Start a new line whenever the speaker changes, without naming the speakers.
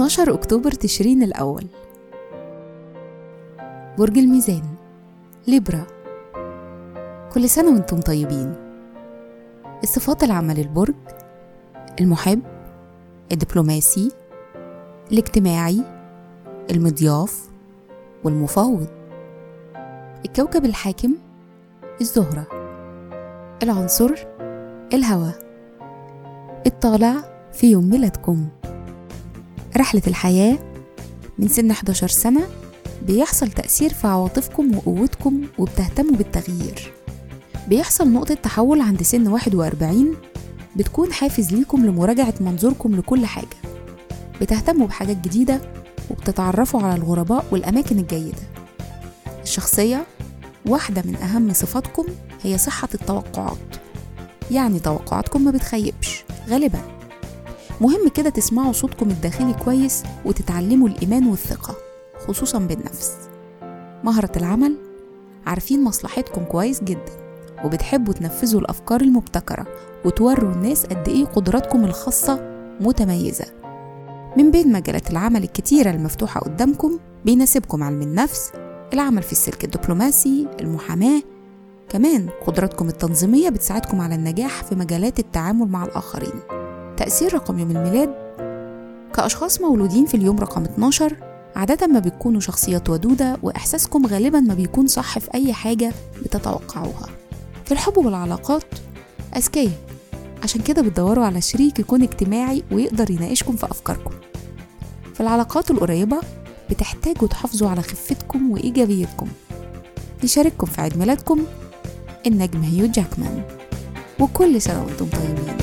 12 أكتوبر تشرين الأول. برج الميزان ليبرا. كل سنة وأنتم طيبين. الصفات العامة للبرج المحب الدبلوماسي الاجتماعي المضياف والمفاوض. الكوكب الحاكم الزهرة. العنصر الهواء الطالع في يوم ميلادكم. رحلة الحياة من سن 11 سنة بيحصل تأثير في عواطفكم وقوتكم وبتهتموا بالتغيير. بيحصل نقطة تحول عند سن 41 بتكون حافز ليكم لمراجعة منظوركم لكل حاجة. بتهتموا بحاجات جديدة وبتتعرفوا على الغرباء والأماكن الجيدة. الشخصية واحدة من أهم صفاتكم هي صحة التوقعات. يعني توقعاتكم ما بتخيبش غالبا. مهم كده تسمعوا صوتكم الداخلي كويس وتتعلموا الإيمان والثقة خصوصا بالنفس. مهرة العمل عارفين مصلحتكم كويس جدا وبتحبوا تنفذوا الأفكار المبتكرة وتوروا الناس قد إيه قدراتكم الخاصة متميزة. من بين مجالات العمل الكتيرة المفتوحة قدامكم بيناسبكم علم النفس العمل في السلك الدبلوماسي المحاماة كمان قدراتكم التنظيمية بتساعدكم على النجاح في مجالات التعامل مع الآخرين. تأثير رقم يوم الميلاد. كأشخاص مولودين في اليوم رقم 12 عادة ما بتكونوا شخصيات ودودة وإحساسكم غالبا ما بيكون صح في أي حاجة بتتوقعوها. في الحب والعلاقات أذكياء. عشان كده بتدوروا على شريك يكون اجتماعي ويقدر يناقشكم في أفكاركم. في العلاقات القريبة بتحتاجوا تحافظوا على خفتكم وإيجابيتكم. يشارككم في عيد ميلادكم. النجم هيو جاكمان. وكل سنة وأنتم طيبين.